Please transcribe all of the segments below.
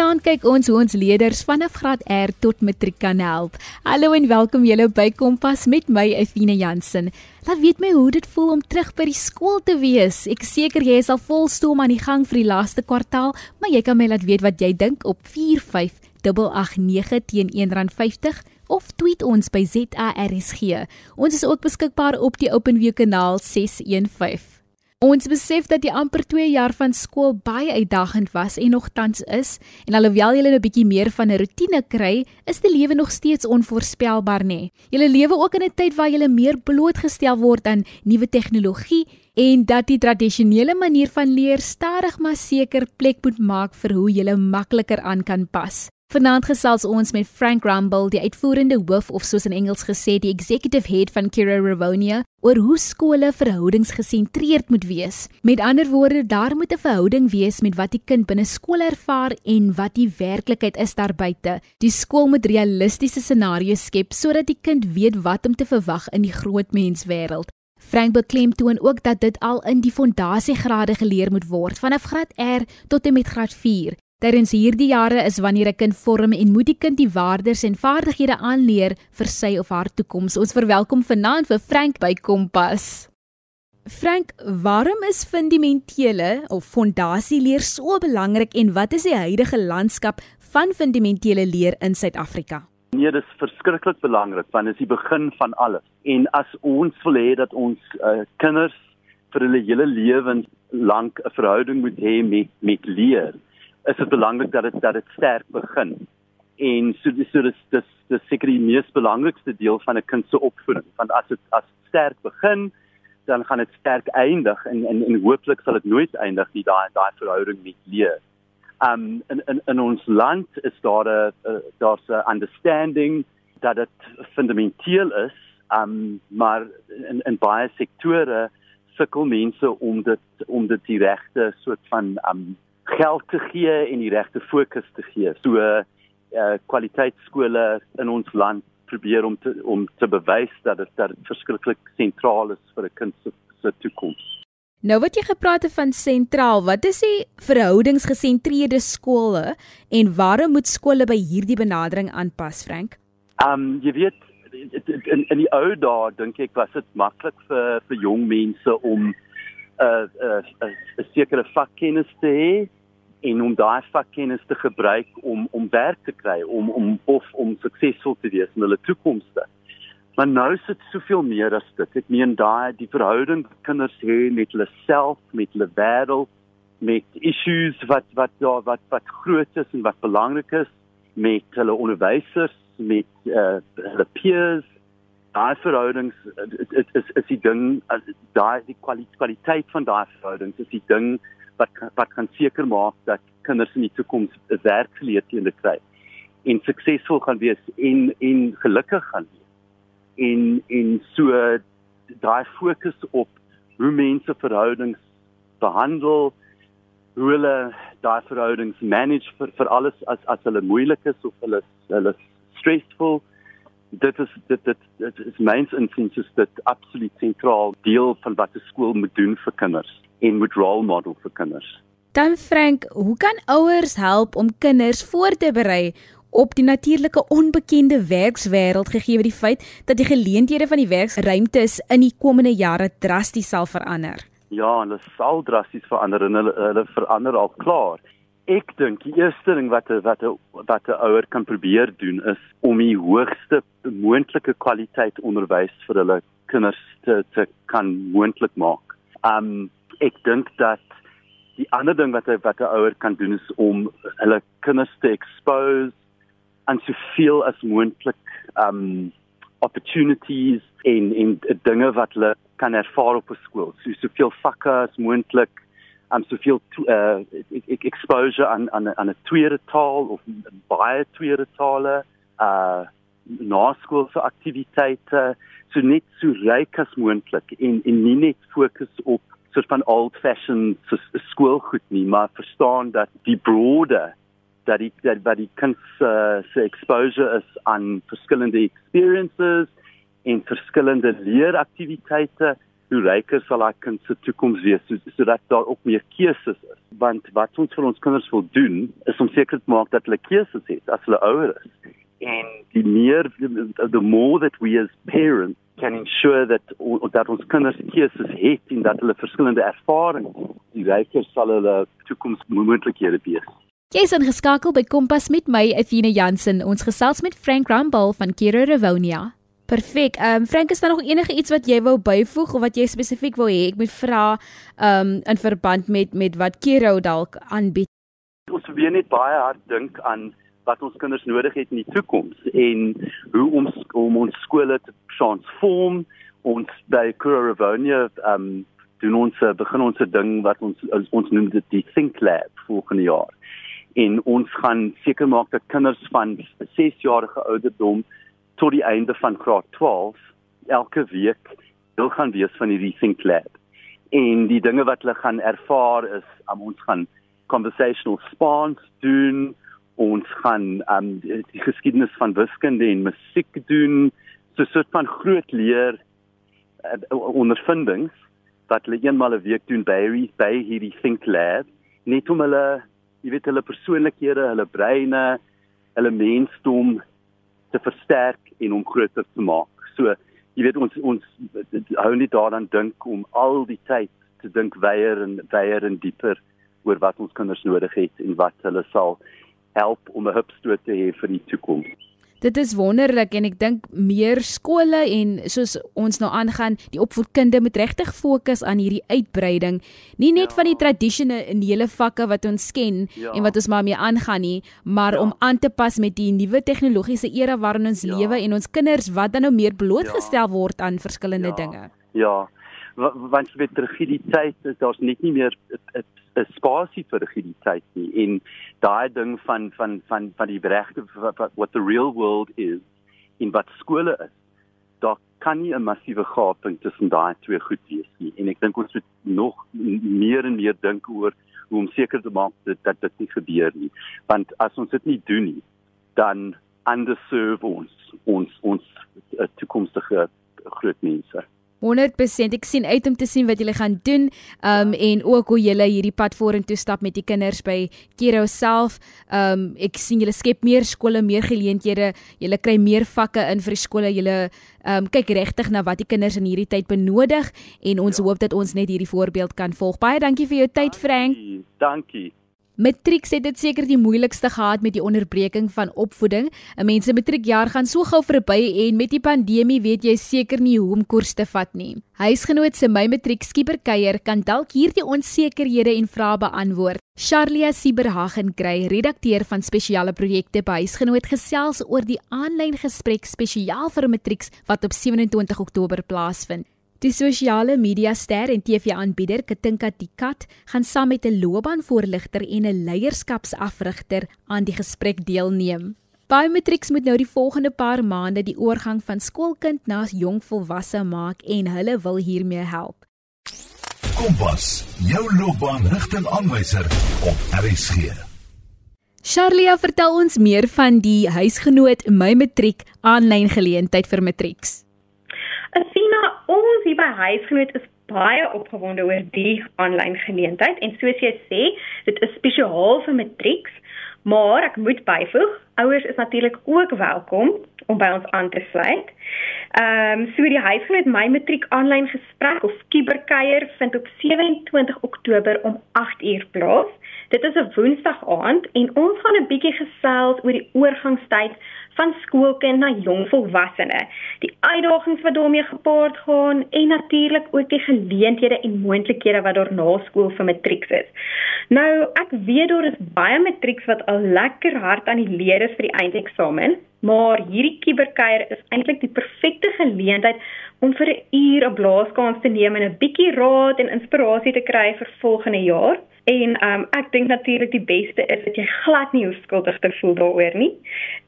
Vanaand kyk ons hoe ons leerders vanaf graad R tot matriek kan help. Hallo en welkom julle by Kompas met my Efine Jansen. Laat weet my hoe dit voel om terug by die skool te wees. Ek seker jy is al vol stoom aan die gang vir die laaste kwartaal, maar jy kan my laat weet wat jy dink op 45889 teen R1.50 of tweet ons by ZARSG. Ons is ook beskikbaar op die OpenView kanaal 615. Ons besef dat die amper 2 jaar van skool baie uitdagend was en nog tans is, en alhoewel jy 'n bietjie meer van 'n rotine kry, is die lewe nog steeds onvoorspelbaar nê. Jy lewe ook in 'n tyd waar jy meer blootgestel word aan nuwe tegnologie en dat die tradisionele manier van leer stadig maar seker plek moet maak vir hoe jy makliker aan kan pas. Vanaand gesels ons met Frank Rumble, die uitvoerende hoof of soos in Engels gesê die executive head van Kira Ravonia, oor hoe skole verhoudingsgesentreerd moet wees. Met ander woorde, daar moet 'n verhouding wees met wat die kind binne skool ervaar en wat die werklikheid is daar buite. Die skool moet realistiese scenario's skep sodat die kind weet wat om te verwag in die groot menswêreld. Frank beklemtoon ook dat dit al in die fondasiegrade geleer moet word vanaf graad R tot en met graad 4 Terwyls hierdie jare is wanneer 'n kind vorm en moet die kind die waardes en vaardighede aanleer vir sy of haar toekoms. Ons verwelkom vanaand vir Frank by Kompas. Frank, waarom is fundamentele of fondasieleer so belangrik en wat is die huidige landskap van fundamentele leer in Suid-Afrika? Nee, dit is verskriklik belangrik want dit is die begin van alles. En as ons wil hê dat ons uh, kinders vir hulle hele lewens lank 'n verhouding moet hê met met leer, is dit belangrik dat dit dat dit sterk begin. En so so dis dis dis seker die mees belangrikste deel van 'n kind se opvoeding. Want as dit as sterk begin, dan gaan dit sterk eindig en en, en hooplik sal dit nooit eindig nie daai daai verhouding met leer. Um in in in ons land is daar 'n daar's 'n understanding dat dit fundamenteel is, um maar in in baie sektore sukkel mense om dit om dit die regte soort van um geld te gee en die regte fokus te gee. So uh kwaliteitskole in ons land probeer om te om te bewys dat dit dat dit verskriklik sentraal is vir 'n kind se se toekoms. Nou wat jy gepraat het van sentraal, wat is die verhoudingsgesentreerde skole en waarom moet skole by hierdie benadering aanpas, Frank? Um jy weet in in die ou dae dink ek was dit maklik vir vir jong mense om 'n uh, 'n uh, 'n uh, sekere vakkennis te hê en om daai vakkennis te gebruik om om werk te kry om om of om suksesvol te wees in hulle toekomste. Maar nou is dit soveel meer as dit. Ek meen daai die verhouding wat kinders het met hulle self, met hulle wêreld, met issues wat wat daar wat wat groot is en wat belangrik is met hulle onderwysers, met uh, hulle peers. Daai verhoudings dit is is die ding daai die kwaliteit van daai verhoudings is die ding wat wat kan seker maak dat kinders in die toekoms 'n werkgeleentheid kry en suksesvol gaan wees en en gelukkig gaan wees. En en so daai fokus op hoe mense verhoudings behandel, hoe hulle daai verhoudings manage vir vir alles as as hulle moeilik is of hulle hulle stressvol dit is dit dit dit is myns insiens is dit absoluut sentraal deel van wat 'n skool moet doen vir kinders en moet role model vir kinders. Dan Frank, hoe kan ouers help om kinders voor te berei op die natuurlike onbekende werkswêreld gegee die feit dat die geleenthede van die werksruimtes in die komende jare drasties sal verander? Ja, hulle sal drasties verander en hulle hulle verander al klaar. Ek dink die eerste ding wat wat wat 'n ouer kan probeer doen is om die hoogste moontlike kwaliteit onderwys vir hulle kinders te te kan moontlik maak. Um ek dink dat die ander ding wat wat 'n ouer kan doen is om hulle kinders te expose aan soveel as moontlik um opportunities in in dinge wat hulle kan ervaar op 'n skool. So soveel vakke as moontlik um soveel uh exposure aan aan aan 'n tweede taal of baie tweede tale uh na skoolse aktiwiteite so net so ryk as moontlik en en nie net fokus op soort van old fashioned skoolgoed nie, maar verstaan dat die broader dat die dat wat die kind se uh, exposure is aan verskillende experiences en verskillende leeraktiwiteite hoe ryker sal daai kind se toekoms wees sodat daar ook meer keuses is. Want wat ons vir ons kinders wil doen is om seker te maak dat hulle keuses het as hulle ouer is. En die meer the more that we as parents can ensure that dat ons kinders keuses het en dat hulle verskillende ervarings, die ryker sal hulle toekomsmoontlikhede wees. Jy is ingeskakel by Kompas met my Athena Jansen. Ons gesels met Frank Rumble van Kiro Revonia. Perfek. Ehm um, Frank, is daar nog enige iets wat jy wou byvoeg of wat jy spesifiek wil hê ek moet vra ehm um, in verband met met wat Kiro dalk aanbied? Ons wil net baie hard dink aan wat ons kinders nodig het in die toekoms en hoe ons om ons skole te transform. Ons by Kiro Revonia ehm um, doen ons begin ons 'n ding wat ons ons noem dit die Think Lab volgende jaar en ons gaan seker maak dat kinders van 6 jarige ouderdom tot die einde van graad 12 elke week deel gaan wees van hierdie think lab. En die dinge wat hulle gaan ervaar is om ons gaan conversational spans doen ons gaan um, die, die geskiedenis van wiskunde en musiek doen so 'n soort van groot leer uh, ondervindings wat hulle eenmal 'n week doen by by hierdie think lab net om hulle jy weet hulle persoonlikhede, hulle breine, hulle mensdom te versterk en om groter te maak. So jy weet ons ons hou nie daaraan dink om al die tyd te dink weier en weier en dieper oor wat ons kinders nodig het en wat hulle sal help om 'n hupstoot te hê vir die toekoms. Dit is wonderlik en ek dink meer skole en soos ons nou aangaan, die opvoedkunde moet regtig fokus aan hierdie uitbreiding, nie net ja. van die tradisionele vakke wat ons ken ja. en wat ons maar mee aangaan nie, maar ja. om aan te pas met die nuwe tegnologiese era waarin ons ja. lewe en ons kinders wat dan nou meer blootgestel ja. word aan verskillende ja. dinge. Ja. Want jy weet rigiditeit, daar's net nie meer 'n 'n spasie vir rigiditeit nie. En daai ding van van van van die regte what the real world is in wat skole is daar kan nie 'n massiewe gaping tussen daai twee goed wees nie. En ek dink ons moet nog meer en meer dink oor hoe om seker te maak dat dat dit nie gebeur nie. Want as ons dit nie doen nie dan underserve ons ons ons uh, toekomstige groot mense 100% ek sien uit om te sien wat julle gaan doen um en ook hoe julle hierdie pad vorentoe stap met die kinders by Kiro self. Um ek sien julle skep meer skole, meer geleenthede, julle kry meer vakke in vir die skole. Julle um kyk regtig na wat die kinders in hierdie tyd benodig en ons ja. hoop dat ons net hierdie voorbeeld kan volg. Baie dankie vir jou tyd Frank. Dankie. Matriek het dit seker die moeilikste gehad met die onderbreking van opvoeding. 'n Mens se matriekjaar gaan so gou verby en met die pandemie weet jy seker nie hoe om koers te vat nie. Huisgenoot se my matriek skieperkuier kan dalk hierdie onsekerhede en vrae beantwoord. Charlia Sieberhagen kry redakteur van spesiale projekte by Huisgenoot gesels oor die aanlyn gesprek spesiaal vir matrieks wat op 27 Oktober plaasvind. Die sosiale media ster en TV-aanbieder Katinka Dikat gaan saam met 'n loopbaanvoorligter en 'n leierskapsafrigter aan die gesprek deelneem. Biometrics moet nou die volgende paar maande die oorgang van skoolkind na jong volwasse maak en hulle wil hiermee help. Kompas, jou loopbaanrigtingaanwyser op RSG. Charlia, vertel ons meer van die huisgenoot My Matriek aanlyn geleentheid vir matrieks. Athena, ons hier by Huisgenoot is baie opgewonde oor die aanlyn geleentheid en soos jy sê, dit is spesiaal vir matrieks, maar ek moet byvoeg, ouers is natuurlik ook welkom om by ons aan te sluit. Ehm um, so die Huisgenoot my matriek aanlyn gesprek of kiberkuier vind op 27 Oktober om 8uur plaas. Dit is 'n Woensdag aand en ons gaan 'n bietjie gesels oor die oorgangstyd van skoolkind na jong volwassene, die uitdagings wat daarmee gepaard gaan en natuurlik ook die geleenthede en moontlikhede wat daar na skool vir matrieks is. Nou, ek weet daar is baie matrieks wat al lekker hard aan die leer is vir die eindeksamen, maar hierdie kiberkuier is eintlik die perfekte geleentheid om vir 'n uur 'n blaaskans te neem en 'n bietjie raad en inspirasie te kry vir volgende jaar. En um ek dink natuurlik die beste is dat jy glad nie hoef skuldig te voel daaroor nie.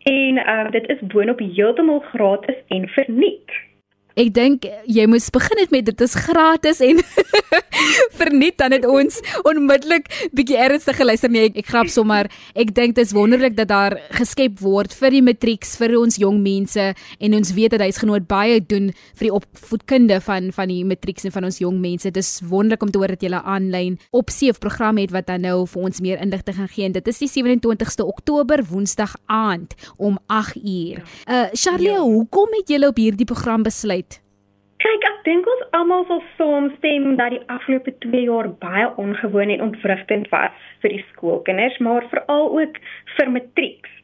En um dit is boonop heeltemal gratis en verniet. Ek dink jy moes begin het met dit is gratis en Verniet dan het ons onmiddellik bietjie ernstig geluister nee ek, ek grap sommer ek dink dit is wonderlik dat daar geskep word vir die matrieks vir ons jong mense en ons weet dat huisgenoot baie doen vir die opvoedkunde van van die matrieks en van ons jong mense dis wonderlik om te hoor dat jy 'n aanlyn opsie of program het wat dan nou vir ons meer inligting gaan gee en dit is die 27ste Oktober Woensdag aand om 8uur. Uh Charlie, ja. hoekom het julle op hierdie program besluit? Dink ons almal sal saamstem dat die afgelope 2 jaar baie ongewoon en ontwrigtend was vir die skoolkinders, maar veral ook vir matrieks.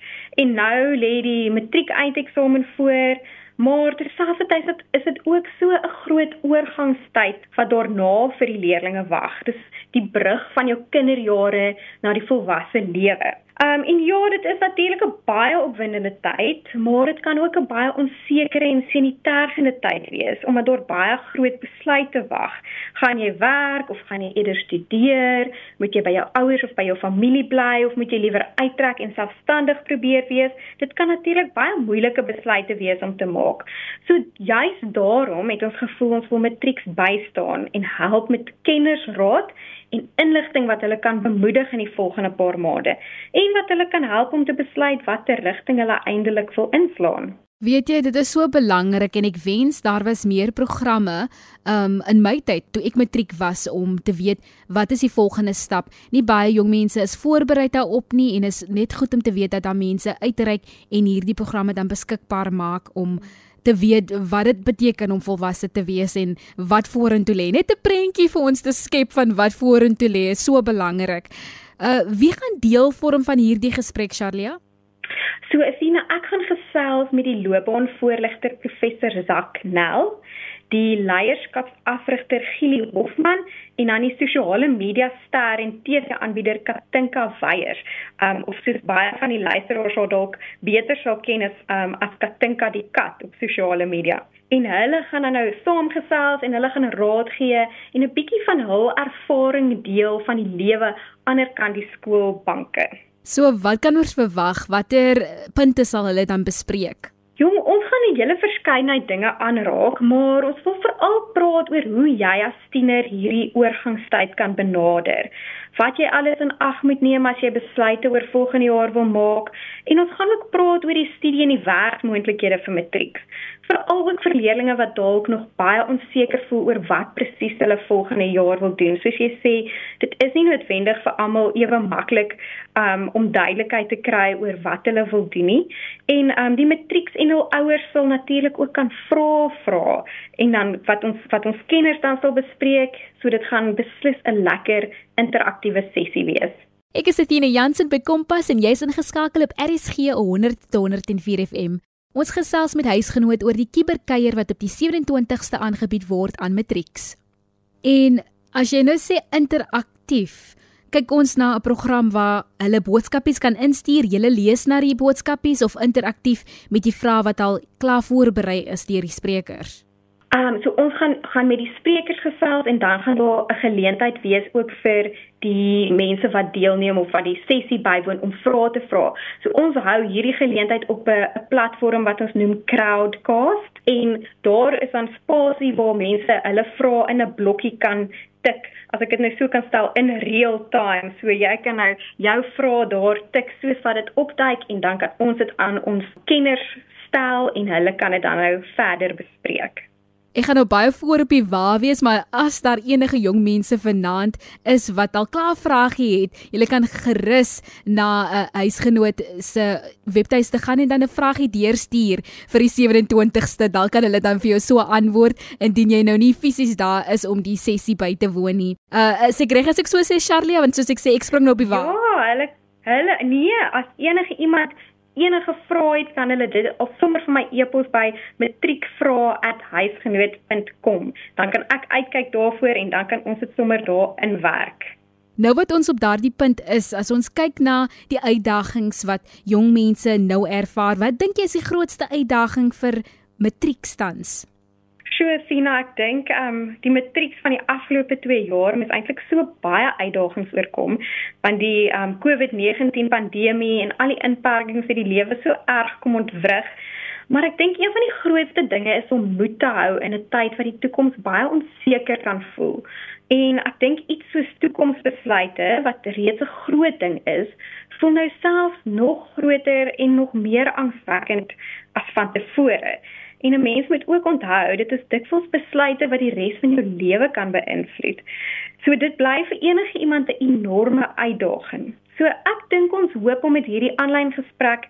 En nou lê die matriek eindeksamen voor, maar terselfdertyd is dit ook so 'n groot oorgangstyd wat daarna vir die leerders wag. Dis die brug van jou kinderjare na die volwasse lewe. Um en ja, dit is natuurlik 'n baie opwindende tyd, maar dit kan ook 'n baie onsekere en senitergende tyd wees omdat daar baie groot besluite wag. Gaan jy werk of gaan jy eerder studeer? Moet jy by jou ouers of by jou familie bly of moet jy liewer uittrek en selfstandig probeer wees? Dit kan natuurlik baie moeilike besluite wees om te maak. So juis daarom het ons gevoel ons wil matrieks bystaan en help met kennersraad en inligting wat hulle kan bemoedig in die volgende paar maande en wat hulle kan help om te besluit watter rigting hulle eindelik wil inslaan. Weet jy, dit is so belangrik en ek wens daar was meer programme um in my tyd toe ek matriek was om te weet wat is die volgende stap. Nie baie jong mense is voorberei daarop nie en is net goed om te weet dat daar mense uitreik en hierdie programme dan beskikbaar maak om te weet wat dit beteken om volwasse te wees en wat vorentoe lê. Net 'n prentjie vir ons te skep van wat vorentoe lê is so belangrik. Uh wie gaan deel vorm van hierdie gesprek, Charlia? So Athena, ek gaan gesels met die loopbaanvoorligter professor Zak Nel die leierskapsafrigter Gili Hofman en dan die sosiale media ster en TV-aanbieder Katinka Weyers. Um of soos baie van die luisteraars sal dalk beter sal ken as um as Katinka die kat op sosiale media. En hulle gaan dan nou saamgesels en hulle gaan raad gee en 'n bietjie van hul ervaring deel van die lewe ander kant die skoolbanke. So wat kan ons verwag? Watter punte sal hulle dan bespreek? Jong, ons 'n hele verskeidenheid dinge aanraak, maar ons wil veral praat oor hoe jy as tiener hierdie oorgangstyd kan benader. Wat jy alles in ag moet neem as jy besluite oor volgende jaar wil maak en ons gaan ook praat oor die studie en die werkmoontlikhede vir matriek veral ook vir leerders wat dalk nog baie onseker voel oor wat presies hulle volgende jaar wil doen. Soos jy sê, dit is nie noodwendig vir almal ewe maklik um, om duidelikheid te kry oor wat hulle wil doen nie. En um, die matrieks en hul ouers sal natuurlik ook kan vra vra en dan wat ons wat ons kenners dan sal bespreek, so dit gaan beslis 'n lekker interaktiewe sessie wees. Ek is Etienne Jansen by Kompas en jy's ingeskakel op RSG 100 tot 104 FM. Ons gesels met huisgenoot oor die kiberkuier wat op die 27ste aangebied word aan Matrix. En as jy nou sê interaktief, kyk ons na 'n program waar hulle boodskapies kan instuur, jy lees na die boodskapies of interaktief met die vrae wat al klaar voorberei is deur die sprekers. Ehm um, so ons gaan gaan met die sprekers gesels en dan gaan daar 'n geleentheid wees ook vir die mense wat deelneem of wat die sessie bywoon om vrae te vra. So ons hou hierdie geleentheid op 'n platform wat ons noem Crowdcast en daar is dan spasie waar mense hulle vrae in 'n blokkie kan tik. As ek dit nou so kan stel in real time. So jy kan nou jou vrae daar tik soos wat dit opduik en dan kan ons dit aan ons kenners stel en hulle kan dit dan nou verder bespreek. Ek gaan nou baie voor op die wa wees, maar as daar enige jong mense vanaand is wat al klaar vragie het, jy kan gerus na 'n uh, huisgenoot se webtuiste gaan en dan 'n vragie deurstuur vir die 27ste. Dan kan hulle dan vir jou so antwoord indien jy nou nie fisies daar is om die sessie by te woon nie. Uh as ek reg as ek so sê Charlie, want soos ek sê ek spring nou op die wa. Ja, hulle hulle nee, as enige iemand enige vrae het, kan hulle dit of sommer vir my e-pos by matriekvrae@huisgenoot.com. Dan kan ek uitkyk daarvoor en dan kan ons dit sommer daar inwerk. Nou wat ons op daardie punt is, as ons kyk na die uitdagings wat jong mense nou ervaar, wat dink jy is die grootste uitdaging vir matriekstans? Sure, Sina, ek dink ehm um, die matriek van die afgelope 2 jaar het eintlik so baie uitdagings oorkom want die ehm um, COVID-19 pandemie en al die inperkings het die lewe so erg kom ontwrig. Maar ek dink een van die grootste dinge is om moed te hou in 'n tyd wat die toekoms baie onseker kan voel. En ek dink iets soos toekomsbesluite wat reeds 'n groot ding is, voel nou selfs nog groter en nog meer angswekkend as van tevore. En 'n mens moet ook onthou, dit is dikwels besluite wat die res van jou lewe kan beïnvloed. So dit bly vir enige iemand 'n enorme uitdaging. So ek dink ons hoop om met hierdie aanlyn gesprek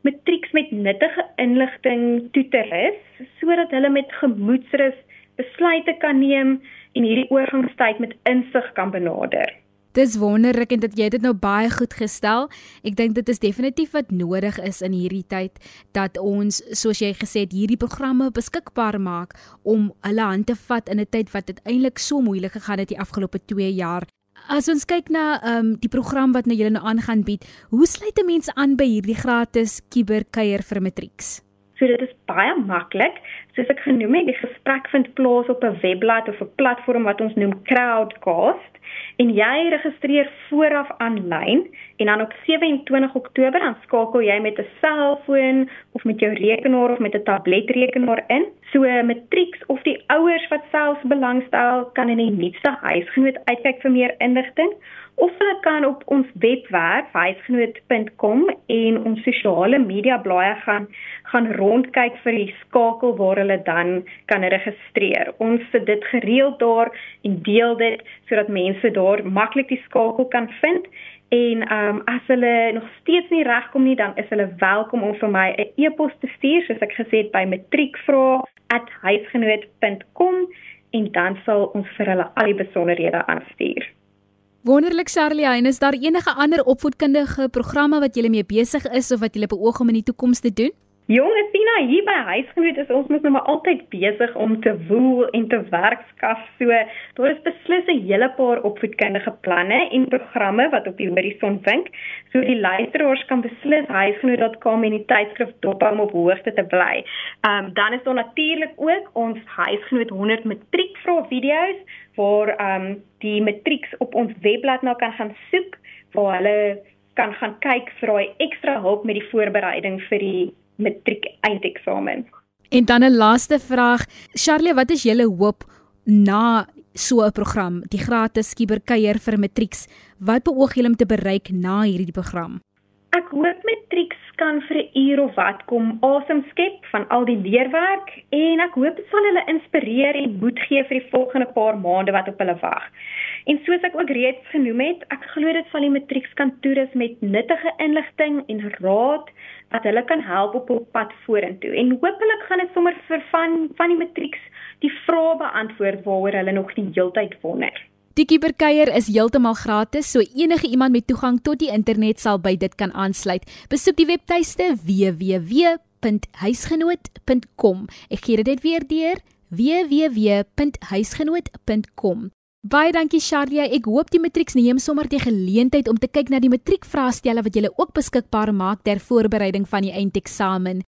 matrieks met nuttige inligting toe te rus sodat hulle met gemoedsrus besluite kan neem en hierdie oorgangstyd met insig kan benader. Dis wonderlik en dit jy het dit nou baie goed gestel. Ek dink dit is definitief wat nodig is in hierdie tyd dat ons soos jy gesê het hierdie programme beskikbaar maak om hulle hand te vat in 'n tyd wat dit eintlik so moeilik gegaan het die afgelope 2 jaar. As ons kyk na um, die program wat nou julle nou aangaan bied, hoe sluit mense aan by hierdie gratis kuberkuier vir matrieks? So dit is baie maklik. Soos ek genoem het, die gesprek vind plaas op 'n webblad of 'n platform wat ons noem Crowdcast en jy registreer vooraf aanlyn en dan op 27 Oktober dan skakel jy met 'n selfoon of met jou rekenaar of met 'n tabletrekenaar in. So matrieks of die ouers wat selfs belangstel kan in die nuutste huisgenoot uitkyk vir meer inligting of hulle kan op ons webwerf huisgenoot.com en ons sosiale media blaaie gaan gaan rondkyk vir die skakel waar hulle dan kan registreer. Ons sit dit gereeld daar en deel dit sodat mense daar maklik die skakel kan vind en ehm um, as hulle nog steeds nie regkom nie dan is hulle welkom om vir my 'n e-pos te stuur soos ek gesê het by matriekvrae@huisgenoot.com en dan sal ons vir hulle al die besonderhede aanstuur. Wonderlik Charlie, en is daar enige ander opvoedkundige programme wat jy mee besig is of wat jy beoog om in die toekoms te doen? Jonge Tina, hier by Huisgenoot is ons mos nou maar altyd besig om te woel en te werk skaf. So, daar is beslis 'n hele paar opvoedkundige planne en programme wat op die horison wink. So die luisteraars kan beslis huisgenoot.com en die tydskrif dophou om op hoogte te bly. Ehm um, dan is daar natuurlik ook ons Huisgenoot 100 matriekvrae video's waar ehm um, die matrieks op ons webblad nou kan gaan soek waar hulle kan gaan kyk vir daai ekstra hulp met die voorbereiding vir die matriek eindeksamen. En dan 'n laaste vraag, Charlie, wat is julle hoop na so 'n program, die gratis kuberkuier vir matrieks? Wat beoog julle om te bereik na hierdie program? Ek hoop matrieks kan vir 'n uur of wat kom asem skep van al die leerwerk en ek hoop dit sal hulle inspireer en moed gee vir die volgende paar maande wat op hulle wag. En soos ek ook reeds genoem het, ek glo dit sal die matrieks kan toerus met nuttige inligting en raad wat hulle kan help op hul pad vorentoe. En hopelik gaan dit sommer vir van van die matrieks die vrae beantwoord waaroor hulle nog die heeltyd wonder. Die kuberkuier is heeltemal gratis, so enige iemand met toegang tot die internet sal by dit kan aansluit. Besoek die webtuiste www.huisgenoot.com. Ek gee dit weer deur: www.huisgenoot.com. Baie dankie Sharia. Ek hoop die matrieks neem sommer die geleentheid om te kyk na die matriekvraestelle wat julle ook beskikbaar maak ter voorbereiding van die eindeksamen.